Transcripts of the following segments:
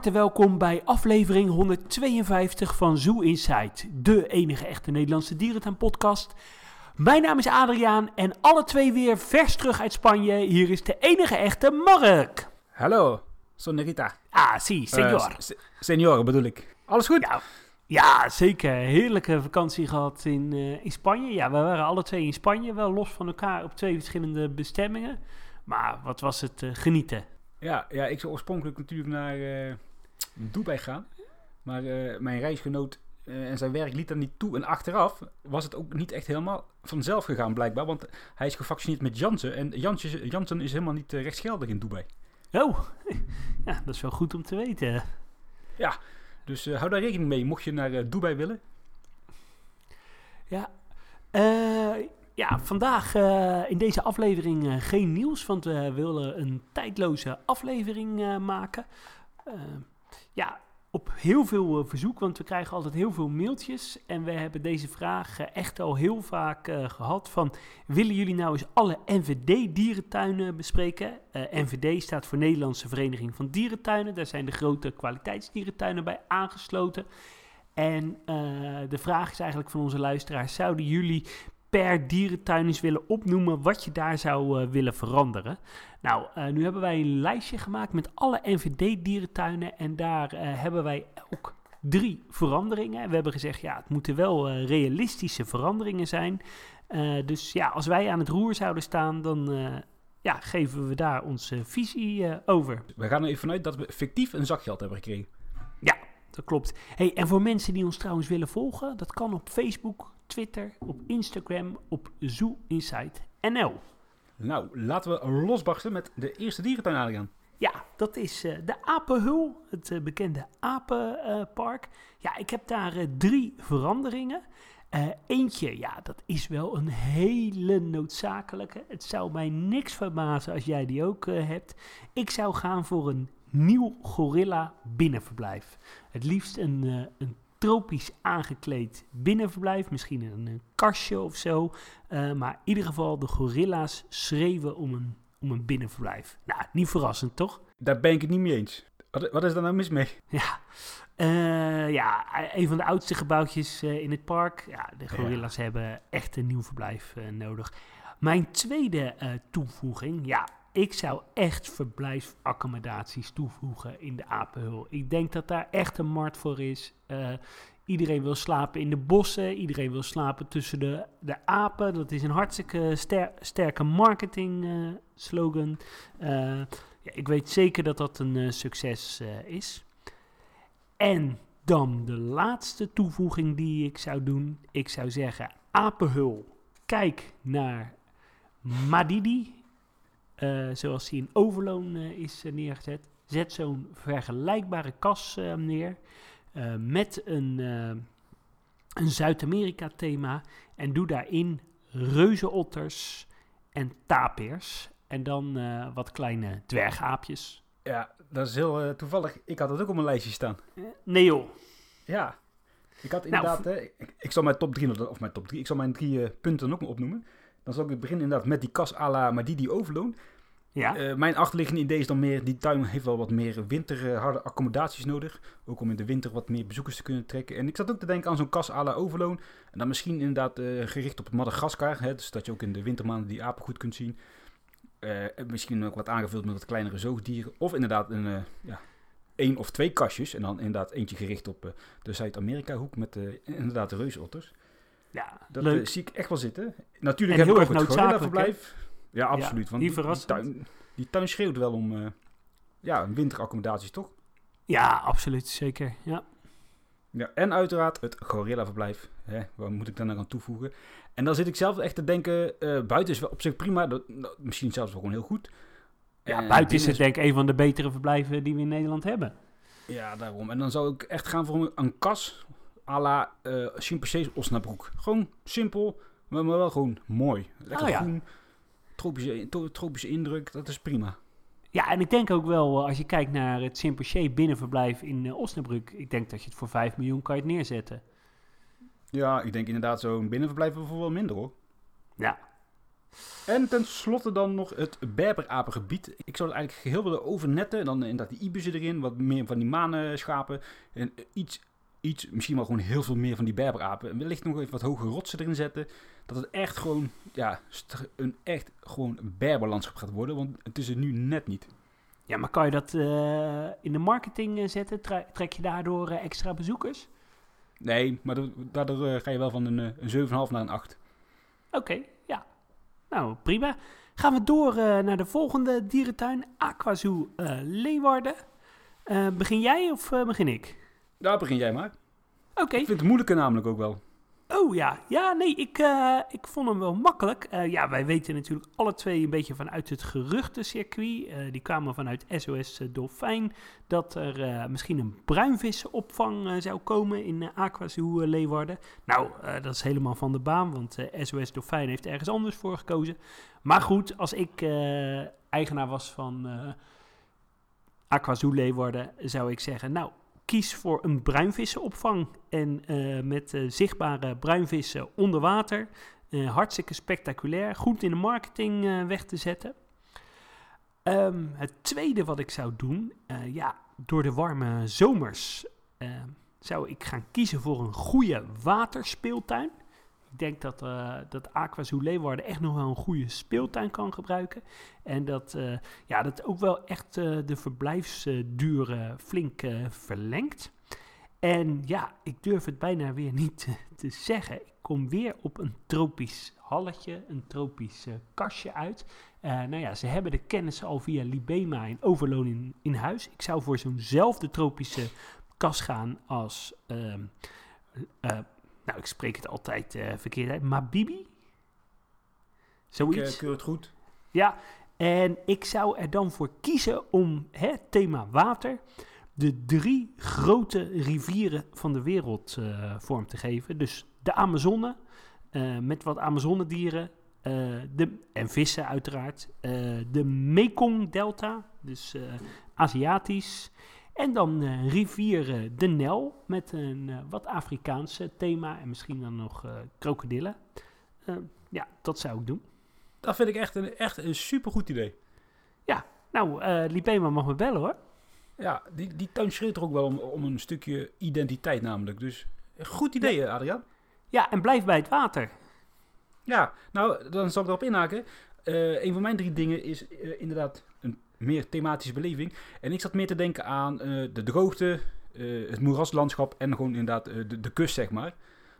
harte welkom bij aflevering 152 van Zoo Inside, de enige echte Nederlandse dierentuin-podcast. Mijn naam is Adriaan en alle twee weer vers terug uit Spanje. Hier is de enige echte Mark. Hallo, Sonerita. Ah, si, senor. Uh, senor bedoel ik. Alles goed? Ja, ja, zeker. Heerlijke vakantie gehad in, uh, in Spanje. Ja, we waren alle twee in Spanje, wel los van elkaar op twee verschillende bestemmingen. Maar wat was het uh, genieten. Ja, ja, ik zou oorspronkelijk natuurlijk naar uh, Dubai gaan. Maar uh, mijn reisgenoot uh, en zijn werk liet daar niet toe. En achteraf was het ook niet echt helemaal vanzelf gegaan blijkbaar. Want hij is gevaccineerd met Janssen. En Janssen, Janssen is helemaal niet rechtsgeldig in Dubai. Oh, ja, dat is wel goed om te weten. Ja, dus hou daar rekening mee. Mocht je naar Dubai willen. Ja, eh... Ja, vandaag in deze aflevering geen nieuws, want we willen een tijdloze aflevering maken. Ja, op heel veel verzoek, want we krijgen altijd heel veel mailtjes. En we hebben deze vraag echt al heel vaak gehad van... willen jullie nou eens alle NVD-dierentuinen bespreken? NVD staat voor Nederlandse Vereniging van Dierentuinen. Daar zijn de grote kwaliteitsdierentuinen bij aangesloten. En de vraag is eigenlijk van onze luisteraars... zouden jullie per dierentuin eens willen opnoemen wat je daar zou uh, willen veranderen. Nou, uh, nu hebben wij een lijstje gemaakt met alle NVD-dierentuinen en daar uh, hebben wij ook drie veranderingen. We hebben gezegd, ja, het moeten wel realistische veranderingen zijn. dus ja, als wij aan het roer zouden staan, dan ja, geven we daar onze visie over. We gaan er even vanuit dat we fictief een zakgeld hebben gekregen. Dat klopt. Hey, en voor mensen die ons trouwens willen volgen, dat kan op Facebook, Twitter, op Instagram, op Zoo Insight NL. Nou, laten we losbarsten met de eerste dierentuin aangaan. Ja, dat is uh, de Apenhul, het uh, bekende apenpark. Uh, ja, ik heb daar drie veranderingen. eentje, ja, dat is wel een hele noodzakelijke. Het zou mij niks verbazen als jij die ook hebt. Ik zou gaan voor een nieuw gorilla binnenverblijf. Het liefst een, uh, een tropisch aangekleed binnenverblijf, misschien een, een kastje of zo. Uh, maar in ieder geval, de gorilla's schreeuwen om een, om een binnenverblijf. Nou, niet verrassend, toch? Daar ben ik het niet mee eens. Wat, wat is daar nou mis mee? Ja, uh, ja een van de oudste gebouwtjes in het park. Ja, de gorilla's ja. hebben echt een nieuw verblijf nodig. Mijn tweede toevoeging, ja, ik zou echt verblijfsaccommodaties toevoegen in de apenhul. Ik denk dat daar echt een markt voor is. Uh, iedereen wil slapen in de bossen. Iedereen wil slapen tussen de, de apen. Dat is een hartstikke ster, sterke marketing uh, slogan. Uh, ja, ik weet zeker dat dat een succes is. En dan de laatste toevoeging die ik zou doen. Ik zou zeggen, apenhul, kijk naar Madidi zoals die in Overloon uh, is uh, neergezet. Zet zo'n vergelijkbare kas neer met een, een Zuid-Amerika-thema en doe daarin reuzenotters en tapirs en dan wat kleine dwergaapjes. Ja, dat is heel toevallig. Ik had het ook op mijn lijstje staan. nee joh. Ja, ik had inderdaad, nou, ik, ik, zal mijn top 3, of mijn top 3, ik zal mijn drie punten ook opnoemen. Dan zal ik beginnen inderdaad met die kas à la Madidi Overloon. Ja. Uh, mijn achterliggende idee is dan meer, die tuin heeft wel wat meer winterharde accommodaties nodig. Ook om in de winter wat meer bezoekers te kunnen trekken. En ik zat ook te denken aan zo'n kas à la Overloon. En dan misschien inderdaad uh, gericht op het Madagaskar. Hè, dus dat je ook in de wintermaanden die apen goed kunt zien. Misschien ook wat aangevuld met wat kleinere zoogdieren. Of inderdaad een, ja, één of twee kastjes. En dan inderdaad eentje gericht op de Zuid-Amerika hoek met inderdaad de reusotters. Ja, dat leuk. zie ik echt wel zitten. Natuurlijk en heb ik ook het gorilla-verblijf. Ja, absoluut. Ja, want die, die, tuin, die tuin schreeuwt wel om uh, ja, winteraccommodaties, toch? Ja, absoluut. Zeker, ja. Ja, en uiteraard het gorilla-verblijf. Hè, waar moet ik dan aan toevoegen? En dan zit ik zelf echt te denken, uh, buiten is wel op zich prima. Dat, misschien zelfs wel gewoon heel goed. Ja, buiten is het denk ik een van de betere verblijven die we in Nederland hebben. Ja, daarom. En dan zou ik echt gaan voor een kas à la uh, Chimpansee Osnabrück. Gewoon simpel, maar, maar wel gewoon mooi. Lekker oh, ja. groen, tropische, tropische indruk, dat is prima. Ja, en ik denk ook wel, als je kijkt naar het Chimpansee binnenverblijf in uh, Osnabrück, ik denk dat je het voor 5 miljoen kan je neerzetten. Ja, ik denk inderdaad zo'n binnenverblijf voor wel minder hoor. Ja. En tenslotte dan nog het berberapengebied. Ik zou het eigenlijk geheel willen overnetten. Dan inderdaad die ibissen erin, wat meer van die manenschapen. En iets, iets, misschien wel gewoon heel veel meer van die berberapen. En wellicht nog even wat hoge rotsen erin zetten. Dat het echt gewoon, ja, een echt gewoon berberlandschap gaat worden. Want het is er nu net niet. Ja, maar kan je dat uh, in de marketing eh, zetten? Trek je daardoor uh, extra bezoekers? Nee, maar daardoor ga je wel van een, een 7,5 naar een 8. Oké, ja. Nou, prima. Gaan we door naar de volgende dierentuin, Aquazoo Leeuwarden. begin jij of begin ik? Daar begin jij maar. Oké. Ik vind het moeilijke namelijk ook wel. Oh ja, ja nee, ik, uh, ik vond hem wel makkelijk. Uh, ja, wij weten natuurlijk alle twee een beetje vanuit het geruchtencircuit. Uh, die kwamen vanuit SOS Dolfijn. Dat er misschien een bruinvissenopvang zou komen in Aquazoo Leeuwarden. Nou, dat is helemaal van de baan, want SOS Dolfijn heeft ergens anders voor gekozen. Maar goed, als ik eigenaar was van Aquazoo Leeuwarden, zou ik zeggen... Nou, kies voor een bruinvissenopvang. En uh, met uh, zichtbare bruinvissen onder water. Uh, hartstikke spectaculair. Goed in de marketing weg te zetten. Um, het tweede wat ik zou doen, ja, door de warme zomers zou ik gaan kiezen voor een goede waterspeeltuin. Ik denk dat, uh, dat Leeuwarden echt nog wel een goede speeltuin kan gebruiken. En dat, uh, ja, dat ook wel echt uh, de verblijfsduur flink verlengt. En ja, ik durf het bijna weer niet te, zeggen. Ik kom weer op een tropisch halletje, een tropisch kastje uit. nou ja, ze hebben de kennis al via Libema in Overloon in, in huis. Ik zou voor zo'nzelfde tropische kas gaan als ehm, nou, ik spreek het altijd uh, verkeerd uit, Mabibi? Zoiets. Ik uh, het goed. Ja, en ik zou er dan voor kiezen om het thema water de drie grote rivieren van de wereld uh, vorm te geven. Dus de Amazone, met wat Amazonedieren de, en vissen uiteraard. de Mekong-delta, dus Aziatisch. En dan uh, rivier de Nel met een uh, wat Afrikaanse thema en misschien dan nog uh, krokodillen. ja, dat zou ik doen. Dat vind ik echt een, echt een supergoed idee. Ja, nou, uh, Lipema mag me bellen hoor. Ja, die, die tuin schreeuwt er ook wel om, om een stukje identiteit namelijk. Dus goed idee, ja. Adriaan. Ja, en blijf bij het water. Ja, nou, dan zal ik erop inhaken. een van mijn drie dingen is inderdaad meer thematische beleving. En ik zat meer te denken aan uh, de droogte, uh, het moeraslandschap en gewoon inderdaad uh, de, de kust, zeg maar.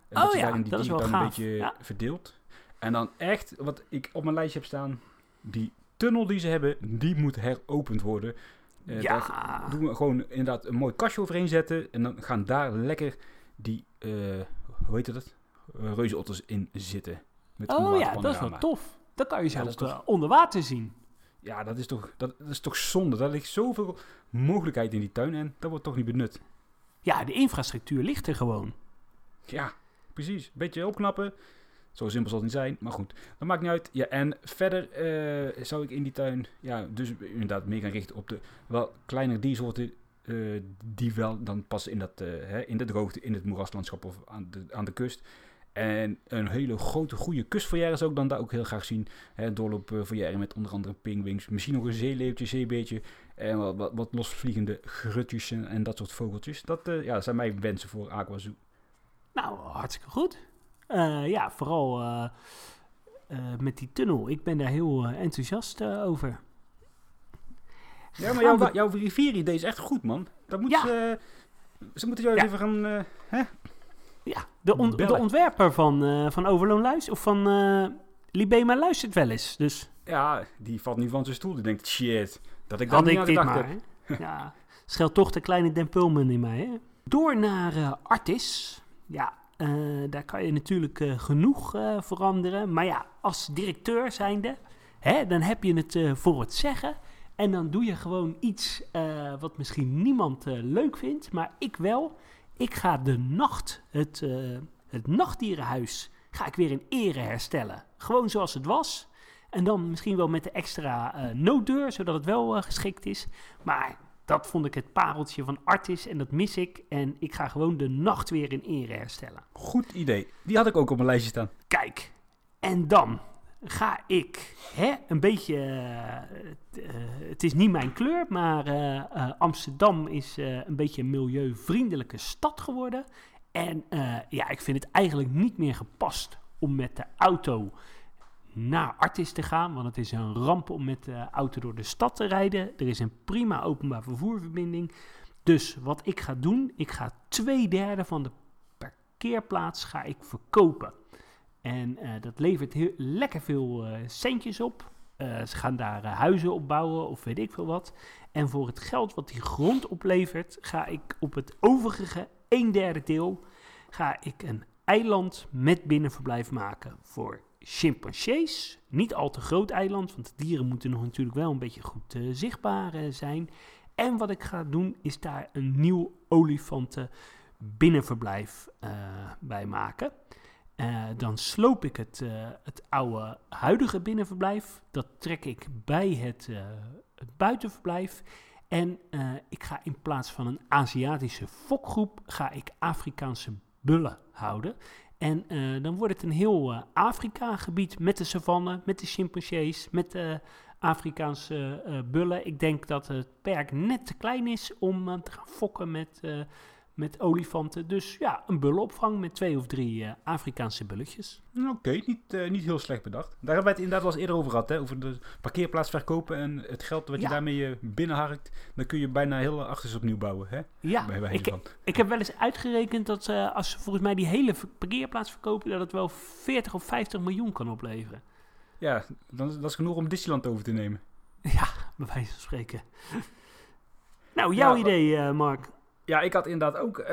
En oh dat ja, die dat is wel gaaf. een beetje ja. verdeeld. En dan echt, wat ik op mijn lijstje heb staan, die tunnel die ze hebben, die moet heropend worden. ja. Daar doen we gewoon inderdaad een mooi kastje overheen zetten. En dan gaan daar lekker die, hoe heet dat? Reuzenotters in zitten. Met oh ja, dat is wel tof. Dan kan je zelfs ja, onder water zien. Ja, dat is, toch, dat, is toch zonde. Daar ligt zoveel mogelijkheid in die tuin en dat wordt toch niet benut. Ja, de infrastructuur ligt er gewoon. Ja, precies. Beetje opknappen. Zo simpel zal het niet zijn, maar goed. Dat maakt niet uit. Ja, en verder uh, zou ik in die tuin, ja, dus inderdaad meer gaan richten op de wel kleinere diersoorten. Uh, die wel dan passen in, dat, uh, hè, in de droogte, in het moeraslandschap of aan de, aan de kust. En een hele grote, goede kustfoyer zou ik dan daar ook heel graag zien. Hè, doorloopfoyer met onder andere pingwings, misschien nog een zeeleeuwtje, zeebeetje. En wat, wat, wat losvliegende grutjes en, en, dat soort vogeltjes. Dat uh, ja, zijn mijn wensen voor Aquazoo. Nou, hartstikke goed. Uh, ja, vooral uh, met die tunnel. Ik ben daar heel enthousiast over. Ja, maar jouw, jouw rivieridee is echt goed, man. Dat moet, ja. ze moeten jou ja. even gaan... hè? Ja, de, de ontwerper van, uh, van Overloon luistert, of van uh, Libema luistert wel eens. Dus. Ja, die valt niet van zijn stoel. Die denkt, shit, dat ik dat niet ik dit maar, ja, scheelt toch de kleine Den in mij. Hè? Door naar uh, Artis. Ja, daar kan je natuurlijk genoeg veranderen. Maar ja, als directeur zijnde, hè, dan heb je het voor het zeggen. En dan doe je gewoon iets wat misschien niemand leuk vindt, maar ik wel. Ik ga de nacht, het, uh, het nachtdierenhuis, ga ik weer in ere herstellen. Gewoon zoals het was. En dan misschien wel met de extra uh, nooddeur, zodat het wel uh, geschikt is. Maar dat vond ik het pareltje van Artis en dat mis ik. En ik ga gewoon de nacht weer in ere herstellen. Goed idee. Die had ik ook op mijn lijstje staan. Kijk, en dan ga ik hè, een beetje. het is niet mijn kleur, maar Amsterdam is een beetje een milieuvriendelijke stad geworden. En ja, ik vind het eigenlijk niet meer gepast om met de auto naar Artis te gaan. Want het is een ramp om met de auto door de stad te rijden. Er is een prima openbaar vervoerverbinding. Dus wat ik ga doen, ik ga twee derde van de parkeerplaats ga ik verkopen. En uh, dat levert heel, lekker veel uh, centjes op. Uh, ze gaan daar huizen opbouwen of weet ik veel wat. En voor het geld wat die grond oplevert, ga ik op het overige een derde deel ga ik een eiland met binnenverblijf maken voor chimpansees. Niet al te groot eiland, want de dieren moeten nog natuurlijk wel een beetje goed zichtbaar zijn. En wat ik ga doen, is daar een nieuw olifanten binnenverblijf bij maken. Dan sloop ik het, het oude huidige binnenverblijf. Dat trek ik bij het, het buitenverblijf. En ik ga in plaats van een Aziatische fokgroep, ga ik Afrikaanse bullen houden. En dan wordt het een heel Afrika-gebied met de savanne, met de chimpansees, met de Afrikaanse bullen. Ik denk dat het perk net te klein is om te gaan fokken met, met olifanten. Dus ja, een bullenopvang met twee of drie Afrikaanse bulletjes. Oké, niet, niet heel slecht bedacht. Daar hebben we het inderdaad wel eens eerder over gehad, hè? over de parkeerplaats verkopen en het geld wat je daarmee binnenharkt. Dan kun je bijna heel achters opnieuw bouwen. Hè? Ja, ik, ik heb wel eens uitgerekend dat als ze volgens mij die hele parkeerplaats verkopen, dat het wel 40 of 50 miljoen kan opleveren. Ja, dan, dat is genoeg om Disneyland over te nemen. Ja, bij wijze van spreken. nou, jouw idee, Mark. Ja, ik had inderdaad ook uh,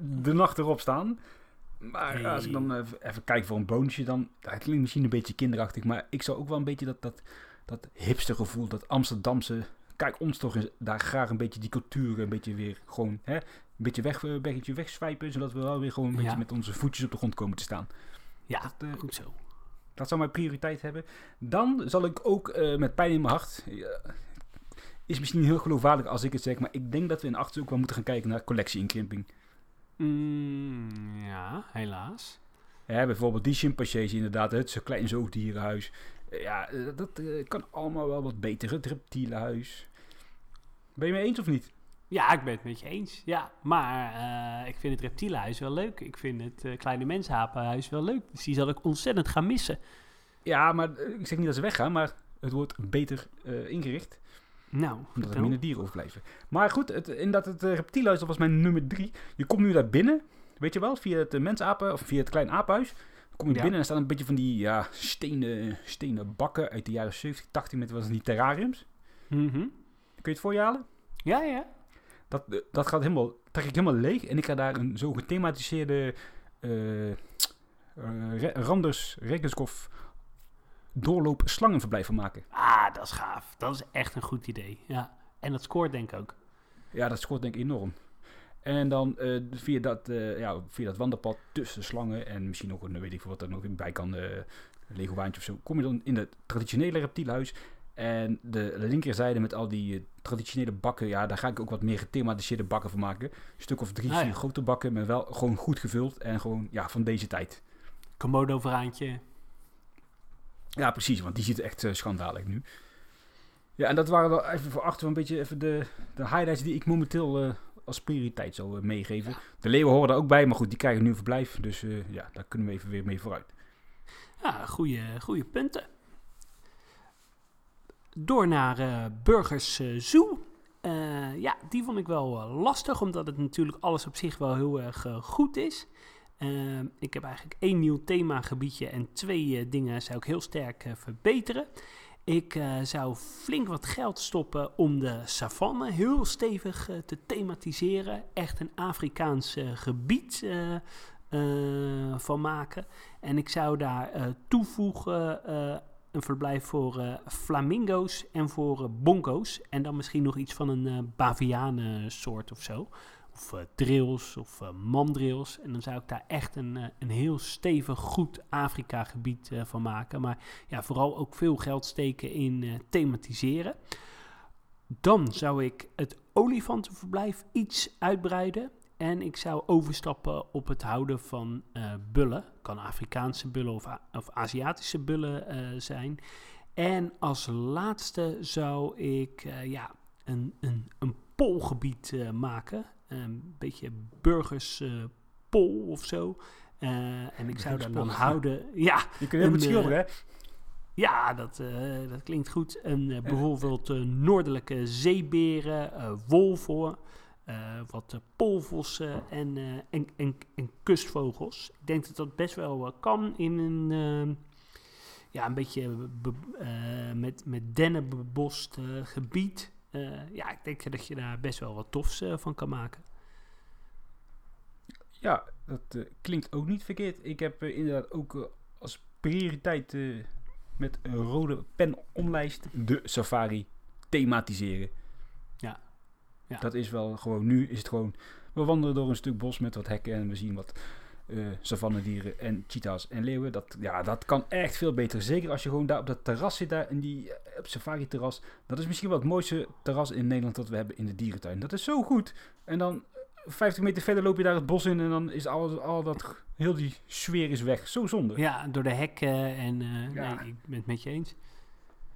de nacht erop staan. Maar als ik dan even, even, kijk voor een bonusje, dan... Het klinkt misschien een beetje kinderachtig, maar ik zou ook wel een beetje dat, dat, dat hipster gevoel, dat Amsterdamse... Kijk, ons toch eens, daar graag een beetje die cultuur een beetje weer gewoon... Hè, een beetje weg, een beetje wegswijpen, zodat we wel weer gewoon een beetje met onze voetjes op de grond komen te staan. Ja, dat, uh, goed zo. Dat zou mijn prioriteit hebben. Dan zal ik ook uh, met pijn in mijn hart is misschien heel geloofwaardig als ik het zeg, maar ik denk dat we in achter ook wel moeten gaan kijken naar collectieinkrimping. Mm, ja, helaas. Ja, bijvoorbeeld die chimpansees inderdaad, het zo klein zoogdierenhuis. Ja, dat uh, kan allemaal wel wat beter, het reptielenhuis. Ben je mee eens of niet? Ja, ik ben het met je eens. Ja, maar uh, ik vind het reptielenhuis wel leuk. Ik vind het uh, kleine mensenhapenhuis wel leuk. Dus die zal ik ontzettend gaan missen. Ja, maar ik zeg niet dat ze weggaan, maar het wordt beter ingericht. Nou, Omdat er minder dieren overblijven. Maar goed, het, in dat het uh, reptielhuis, dat was mijn nummer drie. Je komt nu daar binnen, weet je wel, via het uh, mensapen, of via het klein. Dan kom je binnen en er staan een beetje van die ja, stenen, stenen bakken uit de jaren 70, 80 met was die terrariums. Mm Kun je het voor je halen? Ja, ja. Dat, eh, dat gaat helemaal, trek ik helemaal leeg en ik ga daar een zo gethematiseerde uh, Randers Rekenskoff doorloop slangenverblijf van maken. Ah, dat is gaaf. Dat is echt een goed idee. Ja. En dat scoort denk ik ook. Ja, dat scoort denk ik enorm. En dan uh, via, dat, uh, ja, via dat wandelpad tussen slangen en misschien nog een, weet ik veel wat er nog bij kan, uh, Lego waantje of zo, kom je dan in het traditionele reptielhuis. En de linkerzijde met al die traditionele bakken, ja, daar ga ik ook wat meer gethematiseerde bakken van maken. Een stuk of drie, ah, vier grote bakken, maar wel gewoon goed gevuld en gewoon, ja, van deze tijd. Komodo verhaantje. Ja, precies, want die ziet echt uh, schandalig nu. Ja, en dat waren wel even voor achter een beetje even de, de highlights die ik momenteel uh, als prioriteit zou uh, meegeven. De leeuwen horen er ook bij, maar goed, die krijgen nu verblijf. Dus ja, daar kunnen we even weer mee vooruit. Ja, goede punten. Door naar Burgers Zoo. ja, die vond ik wel lastig, omdat het natuurlijk alles op zich wel heel erg goed is. Ehm, ik heb eigenlijk één nieuw themagebiedje en twee uh, dingen zou ik heel sterk uh, verbeteren. Ik uh, zou flink wat geld stoppen om de savanne heel stevig te thematiseren. Echt een Afrikaans gebied van maken. En ik zou daar toevoegen een verblijf voor flamingo's en voor bongo's. En dan misschien nog iets van een bavianen soort of zo of uh, drills of uh, mandrills. En dan zou ik daar echt een, uh, een heel stevig, goed Afrika-gebied van maken. Maar ja, vooral ook veel geld steken in thematiseren. Dan zou ik het olifantenverblijf iets uitbreiden. En ik zou overstappen op het houden van bullen. Kan Afrikaanse bullen of, of Aziatische bullen zijn. En als laatste zou ik ja, een, een, een polgebied maken. Een beetje burgerspol of zo. en ik zou dan houden... Ja, je kunt heel goed schilderen, hè? Ja, dat, uh, dat klinkt goed. En uh, bijvoorbeeld uh, noordelijke zeeberen, wolven, wat polvossen en, en, en, en, kustvogels. Ik denk dat dat best wel kan in een, ehm, ja, een beetje met, met dennen bebost gebied. Ja, ik denk dat je daar best wel wat tofs van kan maken. Ja, dat klinkt ook niet verkeerd. Ik heb inderdaad ook als prioriteit met een rode pen omlijst de safari thematiseren. Ja. ja. Dat is wel gewoon, nu is het gewoon, we wandelen door een stuk bos met wat hekken en we zien wat uh, savannedieren en cheetahs en leeuwen. Dat, ja, dat kan echt veel beter. Zeker als je gewoon daar op dat terras zit, daar in die uh, safari terras. Dat is misschien wel het mooiste terras in Nederland dat we hebben in de dierentuin. Dat is zo goed. En dan 50 meter verder loop je daar het bos in en dan is al, al dat, heel die sfeer is weg. Zo zonde. Ja, door de hekken en uh, ja. nee, ik ben het met je eens.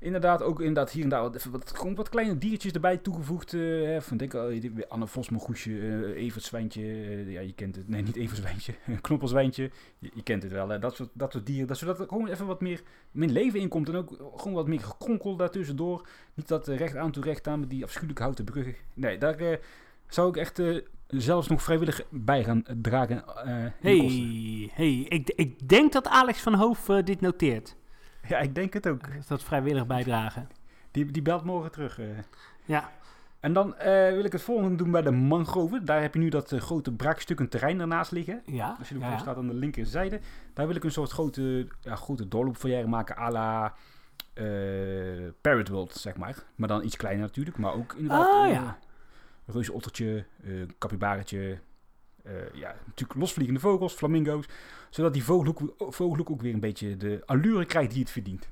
Inderdaad, ook inderdaad hier en daar wat, wat, wat kleine diertjes erbij toegevoegd. Uh, van denk al, uh, Anne Vosmogoesje, uh, Evert Zwijntje, ja je kent het. Nee, niet Evert Zwijntje, Knoppelzwijntje. Je, je, kent het wel, hè. Dat, soort, dat soort dieren. Dat, zodat er gewoon even wat meer, meer leven in komt en ook gewoon wat meer gekronkel daartussendoor. Niet dat recht aan toe recht aan met die afschuwelijke houten bruggen. Nee, daar zou ik echt zelfs nog vrijwillig bij gaan dragen. Hey, hey ik, ik denk dat Alex van Hoof dit noteert. Ja, ik denk het ook. Dat vrijwillig bijdragen. Die, die belt morgen terug. Uh. Ja. En dan wil ik het volgende doen bij de mangroven. Daar heb je nu dat grote braakstukken terrein ernaast liggen. Ja. Als je ervoor ja. staat aan de linkerzijde. Daar wil ik een soort grote, ja, grote doorloopfoyer maken à la Parrot World, zeg maar. Maar dan iets kleiner natuurlijk. Maar ook inderdaad... Ah, ja reuzenottertje, uh, capybaretje, uh, ja, natuurlijk losvliegende vogels, flamingo's. Zodat die vogelhoek ook weer een beetje de allure krijgt die het verdient.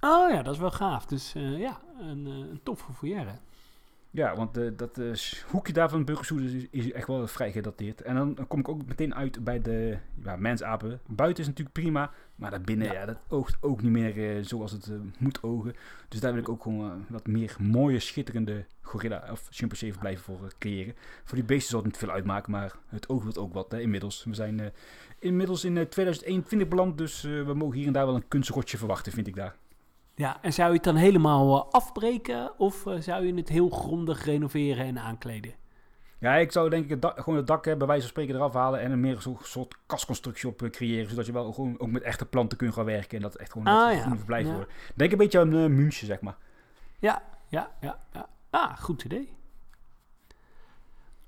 Oh ja, dat is wel gaaf. Dus uh, ja, een, een toffe foyer. Ja, want uh, dat uh, hoekje daar van Burgersoede is, is, echt wel vrij gedateerd. En dan, dan, kom ik ook meteen uit bij de ja, mensapen. Buiten is natuurlijk prima, maar daarbinnen, ja. ja dat oogt ook niet meer uh, zoals het moet ogen. Dus daar wil ik ook gewoon wat meer mooie, schitterende gorilla of chimpansee blijven voor creëren. Voor die beesten zal het niet veel uitmaken, maar het oog wil ook wat hè, inmiddels. We zijn inmiddels in 2021 beland, dus we mogen hier en daar wel een kunstrotje verwachten, vind ik daar. Ja, en zou je het dan helemaal uh, afbreken of uh, zou je het heel grondig renoveren en aankleden? Ja, ik zou denk ik het dak, gewoon het dak bij wijze van spreken eraf halen en er meer een soort kastconstructie op uh, creëren, zodat je wel gewoon ook met echte planten kunt gaan werken en dat echt gewoon ah, ja. verblijf ja. wordt. Denk een beetje aan een München, zeg maar. Ja, ja, ja, ja. Ah, goed idee.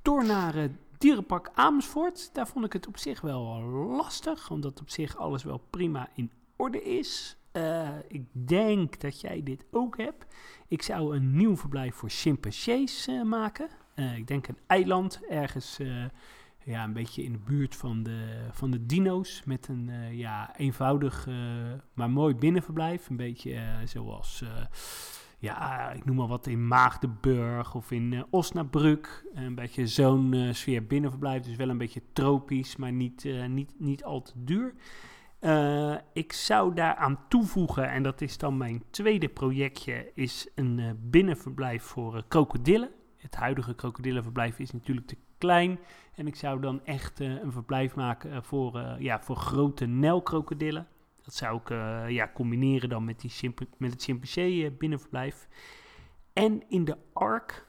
Door naar het dierenpark Amersfoort. Daar vond ik het op zich wel lastig, omdat op zich alles wel prima in orde is. Uh, ik denk dat jij dit ook hebt. Ik zou een nieuw verblijf voor chimpansees uh, maken. Uh, ik denk een eiland ergens ja, een beetje in de buurt van de, van de dino's. Met een ja, eenvoudig maar mooi binnenverblijf. Een beetje zoals, ja, ik noem maar wat in Maagdenburg of in Osnabrück. Een beetje zo'n sfeer binnenverblijf. Dus wel een beetje tropisch, maar niet, niet, niet al te duur. Uh, ik zou daaraan toevoegen, en dat is dan mijn tweede projectje, is een uh, binnenverblijf voor uh, krokodillen. Het huidige krokodillenverblijf is natuurlijk te klein. En ik zou dan echt een verblijf maken voor, ja, voor grote nelkrokodillen. Dat zou ik ja, combineren dan met, die met het chimpansee binnenverblijf. En in de Ark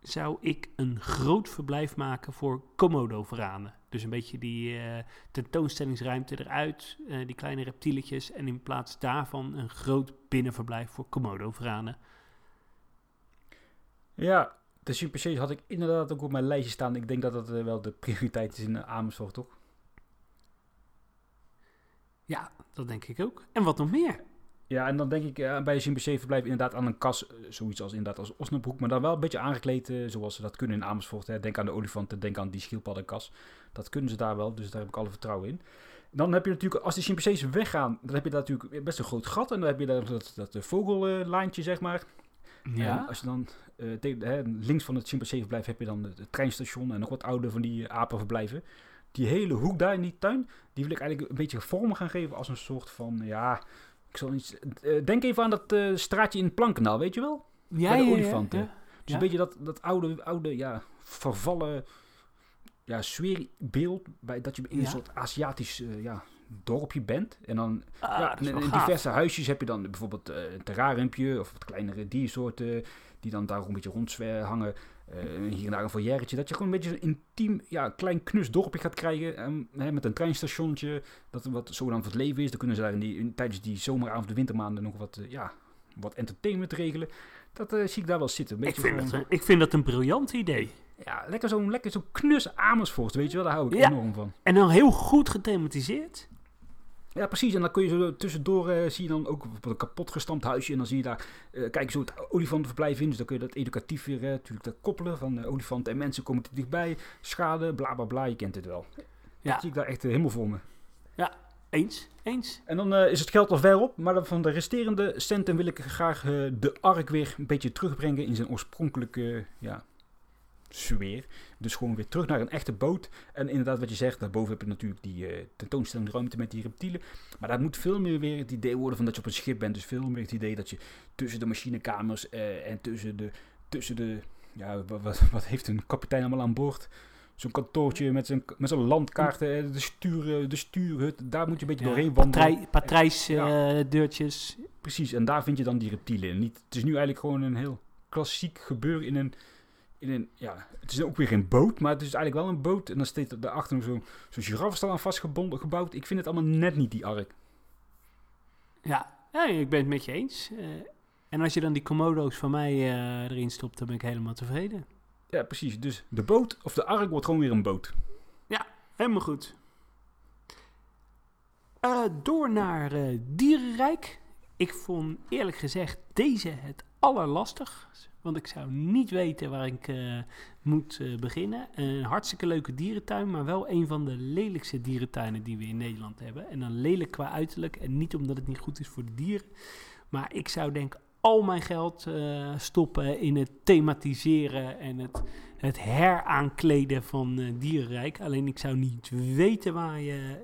zou ik een groot verblijf maken voor Komodo-veranen. Dus een beetje die uh, tentoonstellingsruimte eruit, uh, die kleine reptieletjes. En in plaats daarvan een groot binnenverblijf voor Komodo-veranen. Ja, de Super had ik inderdaad ook op mijn lijstje staan. Ik denk dat dat uh, wel de prioriteit is in Amersfoort, toch? Ja, dat denk ik ook. En wat nog meer? Ja, en dan denk ik uh, bij een chimpansee verblijf inderdaad aan een kas, uh, zoiets als inderdaad als Osnabrück, maar dan wel een beetje aangekleed uh, zoals ze dat kunnen in Amersfoort. Hè. Denk aan de olifanten, denk aan die schildpaddenkas. Dat kunnen ze daar wel, dus daar heb ik alle vertrouwen in. Dan heb je natuurlijk, als die chimpansees weggaan, dan heb je daar natuurlijk best een groot gat en dan heb je daar dat, dat vogellaantje, zeg maar. Ja. als je dan hè, links van het chimpanseeverblijf heb je dan het, treinstation en nog wat oude van die apenverblijven. Die hele hoek daar in die tuin, die wil ik eigenlijk een beetje vorm gaan geven als een soort van, ja, ik zal iets... denk even aan dat straatje in het Plankenaal, weet je wel? Ja, Bij de olifanten. Ja, dus een beetje dat, dat oude, oude, ja, vervallen ja, sfeerbeeld. Bij, dat je in een soort Aziatisch uh, ja, dorpje bent. En dan ah, ja, in, diverse huisjes heb je dan bijvoorbeeld uh, een terrariumpje of wat kleinere diersoorten die dan daar een beetje rondhangen. Uh, hier en daar een foyertje. Dat je gewoon een beetje een intiem, ja, klein knus dorpje gaat krijgen. Um, hè, met een treinstationnetje. Dat wat zogenaamd wat leven is. Dan kunnen ze daar in die, in, tijdens die zomeravond, de wintermaanden nog wat, ja, wat entertainment regelen. Dat zie ik daar wel zitten. ik, vind dat, ik vind dat een briljant idee. Ja, lekker zo'n lekker zo knus Amersfoort, weet je wel, daar hou ik enorm van. En dan heel goed gethematiseerd. Ja, precies. En dan kun je zo tussendoor uh, zie je dan ook een kapot gestampt huisje. En dan zie je daar, uh, kijk zo het olifantenverblijf in. Dus dan kun je dat educatief weer uh, natuurlijk koppelen. Van olifanten en mensen komen er dichtbij. Schade, bla bla bla. Je kent het wel. Ja. Dat zie ik daar echt helemaal voor me. Ja, eens. Eens. En dan is het geld al ver op. Maar van de resterende centen wil ik graag de ARK weer een beetje terugbrengen in zijn oorspronkelijke ja, sfeer. Dus gewoon weer terug naar een echte boot. En inderdaad, wat je zegt, daarboven heb je natuurlijk die uh, tentoonstelling ruimte met die reptielen. Maar dat moet veel meer weer het idee worden van dat je op een schip bent. Dus veel meer het idee dat je tussen de machinekamers uh, en tussen de, tussen de. Ja, wat, wat heeft een kapitein allemaal aan boord? Zo'n kantoortje met zijn, met zijn landkaarten, eh, de, stuur, de stuurhut. Daar moet je een beetje doorheen wandelen. Patrijsdeurtjes. Ja. Precies, en daar vind je dan die reptielen. Niet, het is nu eigenlijk gewoon een heel klassiek gebeuren in een in een, ja, het is ook weer geen boot, maar het is eigenlijk wel een boot. En dan staat er daarachter zo'n zo giraffenstal aan vastgebonden gebouwd. Ik vind het allemaal net niet die ark. Ja, ja ik ben het met je eens. Uh, en als je dan die Komodo's van mij uh, erin stopt, dan ben ik helemaal tevreden. Ja, precies. Dus de boot of de ark wordt gewoon weer een boot. Ja, helemaal goed. Uh, door naar Dierenrijk. Ik vond eerlijk gezegd deze het allerlastig. Want ik zou niet weten waar ik uh, moet uh, beginnen. Een hartstikke leuke dierentuin, maar wel een van de lelijkste dierentuinen die we in Nederland hebben. En dan lelijk qua uiterlijk en niet omdat het niet goed is voor de dieren. Maar ik zou denk al mijn geld uh, stoppen in het thematiseren en het, het heraankkleden van dierenrijk. Alleen ik zou niet weten waar je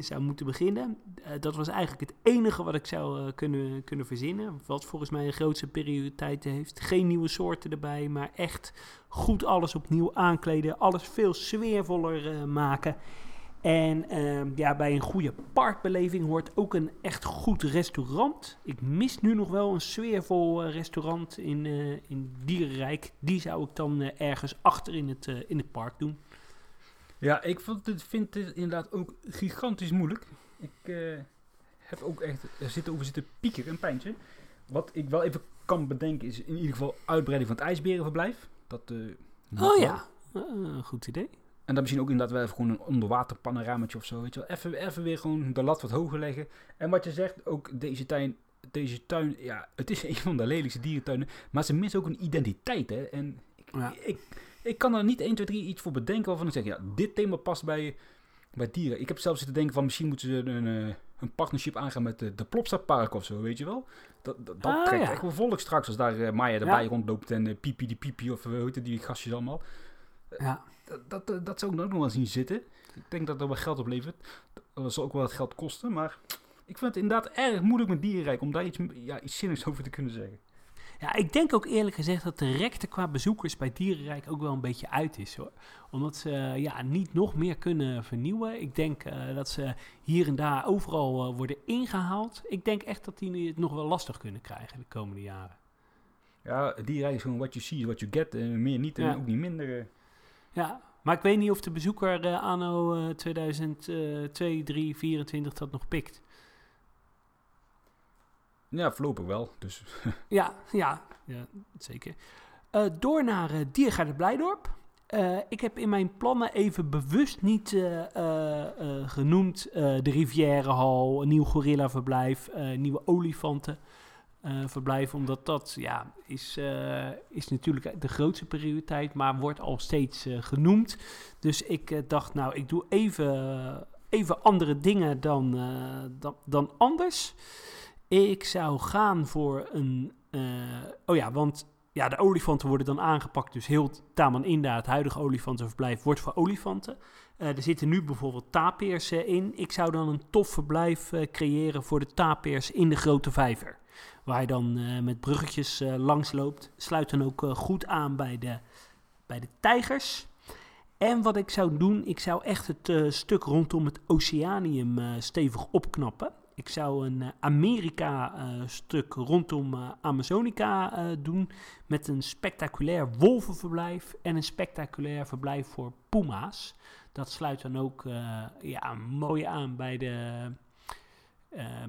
zou moeten beginnen. Uh, dat was eigenlijk het enige wat ik zou uh, kunnen, kunnen verzinnen. Wat volgens mij een grootste prioriteit heeft. Geen nieuwe soorten erbij, maar echt goed alles opnieuw aankleden. Alles veel sfeervoller uh, maken. En ehm, ja, bij een goede parkbeleving hoort ook een echt goed restaurant. Ik mis nu nog wel een sfeervol restaurant in, in Dierenrijk. Die zou ik dan ergens achter in het, in het park doen. Ja, ik vond het, vind het inderdaad ook gigantisch moeilijk. Ik uh, heb ook echt er zitten over zitten piekeren, een pijntje. Wat ik wel even kan bedenken is in ieder geval uitbreiding van het ijsberenverblijf. Dat, uh, oh ja, uh, goed idee. En dan misschien ook inderdaad wel even gewoon een onderwaterpanoramaatje of zo. Weet je wel. Even, even weer gewoon de lat wat hoger leggen. En wat je zegt, ook deze tuin, deze tuin, ja, het is een van de lelijkste dierentuinen. Maar ze missen ook een identiteit, hè. En ik, ja. ik ik kan er niet 1, 2, 3 iets voor bedenken waarvan ik zeg, ja, dit thema past bij, bij dieren. Ik heb zelfs zitten denken van misschien moeten ze een, een eh, partnership aangaan met de, de Plopsa of zo, weet je wel. Dat, dat, dat ah, trekt echt wel volk straks als daar uh, Maya erbij rondloopt en uh, Pipi die Pipi of hoe heet die gastjes allemaal. Ja. Dat, dat, dat zou ik ook nog wel zien zitten. Ik denk dat er wel geld op levert. Dat zal ook wel wat geld kosten, maar ik vind het inderdaad erg moeilijk met dierenrijk om daar iets, ja, iets zinnigs over te kunnen zeggen. Ja, ik denk ook eerlijk gezegd dat de rekte qua bezoekers bij Dierenrijk ook wel een beetje uit is hoor. Omdat ze ja, niet nog meer kunnen vernieuwen. Ik denk uh, dat ze hier en daar overal uh, worden ingehaald. Ik denk echt dat die het nog wel lastig kunnen krijgen de komende jaren. Ja, Dierenrijk is gewoon what you see, what you get. En meer niet en ja. ook niet minder. Ja, maar ik weet niet of de bezoeker anno 2002, 3, 2024 dat nog pikt. Ja, voorlopig wel. Dus. ja, ja, ja, zeker. Uh, door naar uh, Diergaarde Blijdorp. Uh, ik heb in mijn plannen even bewust niet genoemd de Rivierenhal, een nieuw gorillaverblijf, nieuwe olifantenverblijf, omdat dat ja, is, is natuurlijk de grootste prioriteit, maar wordt al steeds genoemd. Dus ik dacht, nou, ik doe even, even andere dingen dan, dan, dan anders. Ik zou gaan voor een oh ja, want ja, de olifanten worden dan aangepakt. Dus heel Taman Inda, het huidige olifantenverblijf, wordt voor olifanten. Uh, er zitten nu bijvoorbeeld tapirs in. Ik zou dan een tof verblijf creëren voor de tapirs in de Grote Vijver. Waar je dan met bruggetjes langs loopt. Sluit dan ook goed aan bij de, bij de tijgers. En wat ik zou doen, ik zou echt het stuk rondom het oceanium stevig opknappen. Ik zou een uh, Amerika-stuk uh, rondom uh, Amazonica doen. Met een spectaculair wolvenverblijf en een spectaculair verblijf voor puma's. Dat sluit dan ook ja, mooi aan bij de,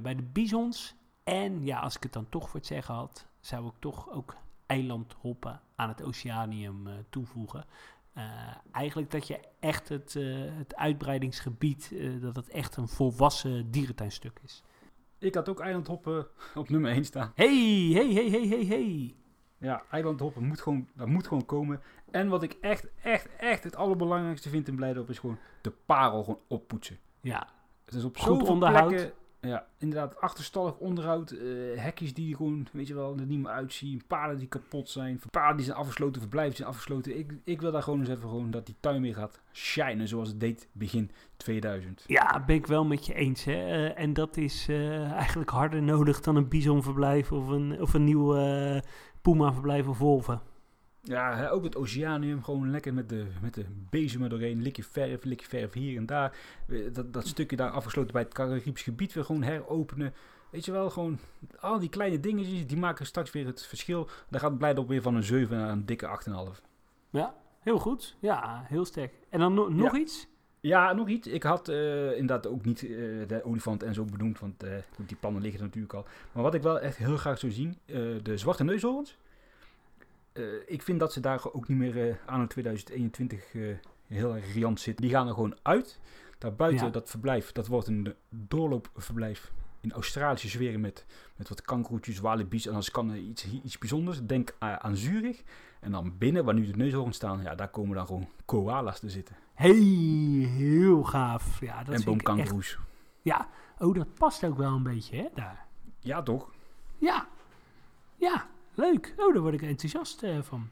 bij de bisons. En ja, als ik het dan toch voor het zeggen had, zou ik toch ook eilandhoppen aan het oceanium toevoegen. Uh, eigenlijk dat je echt het, uh, het uitbreidingsgebied, uh, dat het echt een volwassen dierentuinstuk is. Ik had ook eilandhoppen op nummer 1 staan. Hey, hey, hey, hey, hey, hey. Ja, eilandhoppen moet gewoon, dat moet gewoon komen. En wat ik echt, echt, echt het allerbelangrijkste vind in Blijdorp is gewoon de parel gewoon oppoetsen. Ja. Het is op zoveel plekken ja, inderdaad, achterstallig onderhoud, uh, hekjes die gewoon, weet je wel, er niet meer uitzien, paarden die kapot zijn, paarden die zijn afgesloten, verblijven zijn afgesloten. Ik, ik wil daar gewoon eens even gewoon dat die tuin weer gaat shinen zoals het deed begin 2000. Ja, ben ik wel met je eens. Hè? Uh, en dat is uh, eigenlijk harder nodig dan een bisonverblijf of een, of een nieuw Puma-verblijf of Wolven. Ja, ook het Oceanium, gewoon lekker met de, met de bezem er doorheen. Likje verf, likje verf hier en daar. Dat, dat stukje daar afgesloten bij het Caribisch gebied weer gewoon heropenen. Weet je wel, gewoon al die kleine dingetjes, die maken straks weer het verschil. Daar gaat het op weer van een 7 naar een dikke 8,5. Ja, heel goed. Ja, heel sterk. En dan no nog iets? Ja, nog iets. Ik had uh, inderdaad ook niet uh, de olifant en zo benoemd, want uh, die plannen liggen er natuurlijk al. Maar wat ik wel echt heel graag zou zien, de zwarte neushoorns. Uh, ik vind dat ze daar ook niet meer uh, anno 2021 uh, heel erg riant zitten. Die gaan er gewoon uit. Daarbuiten ja. dat verblijf, dat wordt een doorloopverblijf in Australische zweren met, met wat kankeroetjes, walibi's en als kan iets, iets bijzonders. Denk aan Zurich. En dan binnen, waar nu de neushoorns staan, ja, daar komen dan gewoon koala's te zitten. Hey, heel gaaf. Ja, dat en boomkankeroes. Echt... Ja, oh, dat past ook wel een beetje, hè, daar. Ja, toch? Ja, ja. Leuk. Oh, daar word ik enthousiast uh, van.